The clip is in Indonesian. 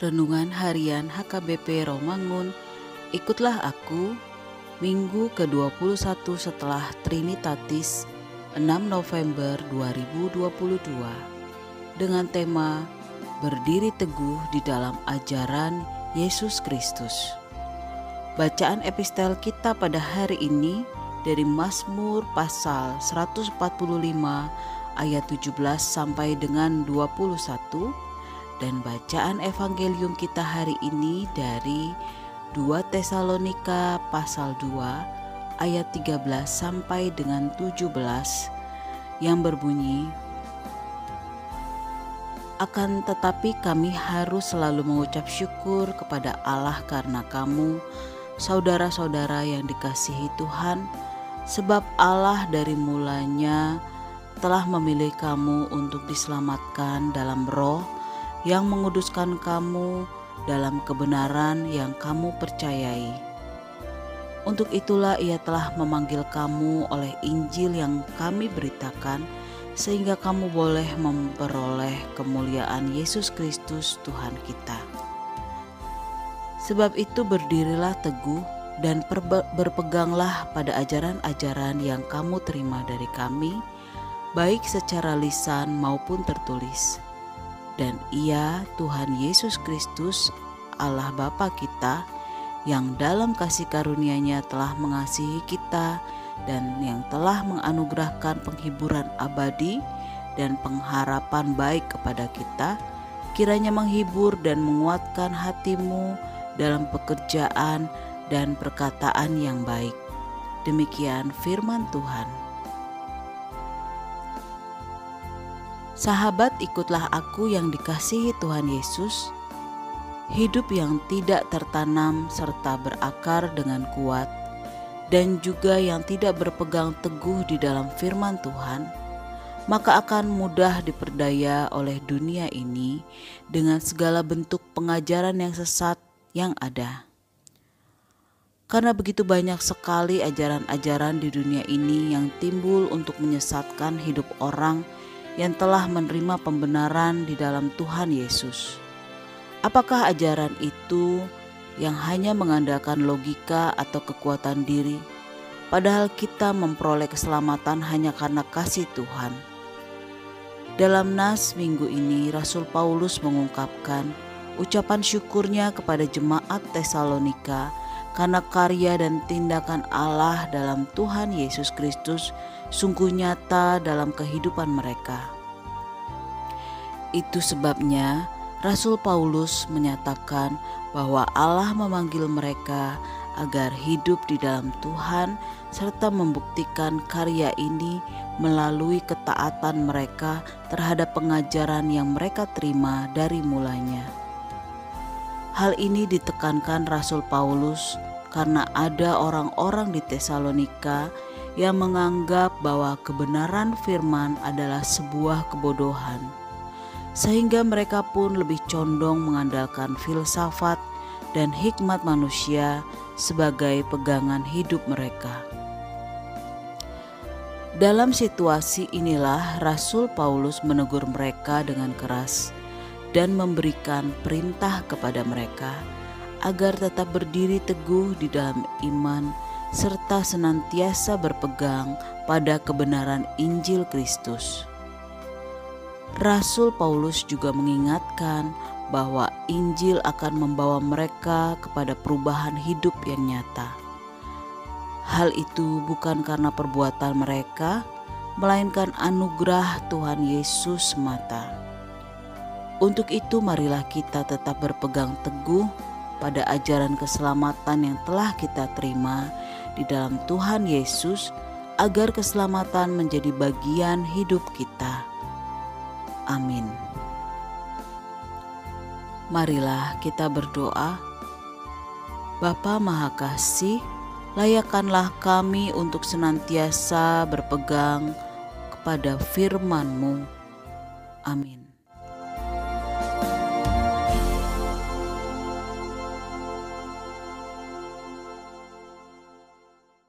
Renungan Harian HKBP Romangun, ikutlah aku, Minggu ke-21 setelah Trinitatis 6 November 2022 dengan tema Berdiri Teguh di dalam Ajaran Yesus Kristus. Bacaan epistel kita pada hari ini dari Mazmur pasal 145 ayat 17 sampai dengan 21 dan bacaan evangelium kita hari ini dari 2 Tesalonika pasal 2 ayat 13 sampai dengan 17 yang berbunyi akan tetapi kami harus selalu mengucap syukur kepada Allah karena kamu saudara-saudara yang dikasihi Tuhan sebab Allah dari mulanya telah memilih kamu untuk diselamatkan dalam roh yang menguduskan kamu dalam kebenaran yang kamu percayai. Untuk itulah ia telah memanggil kamu oleh Injil yang kami beritakan, sehingga kamu boleh memperoleh kemuliaan Yesus Kristus Tuhan kita. Sebab itu berdirilah teguh dan berpeganglah pada ajaran-ajaran yang kamu terima dari kami, baik secara lisan maupun tertulis dan ia Tuhan Yesus Kristus Allah Bapa kita yang dalam kasih karunia-Nya telah mengasihi kita dan yang telah menganugerahkan penghiburan abadi dan pengharapan baik kepada kita kiranya menghibur dan menguatkan hatimu dalam pekerjaan dan perkataan yang baik. Demikian firman Tuhan. Sahabat, ikutlah aku yang dikasihi Tuhan Yesus. Hidup yang tidak tertanam serta berakar dengan kuat, dan juga yang tidak berpegang teguh di dalam firman Tuhan, maka akan mudah diperdaya oleh dunia ini dengan segala bentuk pengajaran yang sesat yang ada. Karena begitu banyak sekali ajaran-ajaran di dunia ini yang timbul untuk menyesatkan hidup orang yang telah menerima pembenaran di dalam Tuhan Yesus. Apakah ajaran itu yang hanya mengandalkan logika atau kekuatan diri, padahal kita memperoleh keselamatan hanya karena kasih Tuhan? Dalam nas minggu ini, Rasul Paulus mengungkapkan ucapan syukurnya kepada jemaat Tesalonika karena karya dan tindakan Allah dalam Tuhan Yesus Kristus sungguh nyata dalam kehidupan mereka. Itu sebabnya Rasul Paulus menyatakan bahwa Allah memanggil mereka agar hidup di dalam Tuhan serta membuktikan karya ini melalui ketaatan mereka terhadap pengajaran yang mereka terima dari mulanya. Hal ini ditekankan Rasul Paulus karena ada orang-orang di Tesalonika yang menganggap bahwa kebenaran firman adalah sebuah kebodohan, sehingga mereka pun lebih condong mengandalkan filsafat dan hikmat manusia sebagai pegangan hidup mereka. Dalam situasi inilah Rasul Paulus menegur mereka dengan keras dan memberikan perintah kepada mereka agar tetap berdiri teguh di dalam iman serta senantiasa berpegang pada kebenaran Injil Kristus. Rasul Paulus juga mengingatkan bahwa Injil akan membawa mereka kepada perubahan hidup yang nyata. Hal itu bukan karena perbuatan mereka, melainkan anugerah Tuhan Yesus semata. Untuk itu, marilah kita tetap berpegang teguh pada ajaran keselamatan yang telah kita terima di dalam Tuhan Yesus agar keselamatan menjadi bagian hidup kita. Amin. Marilah kita berdoa. Bapa Maha Kasih, layakkanlah kami untuk senantiasa berpegang kepada firman-Mu. Amin.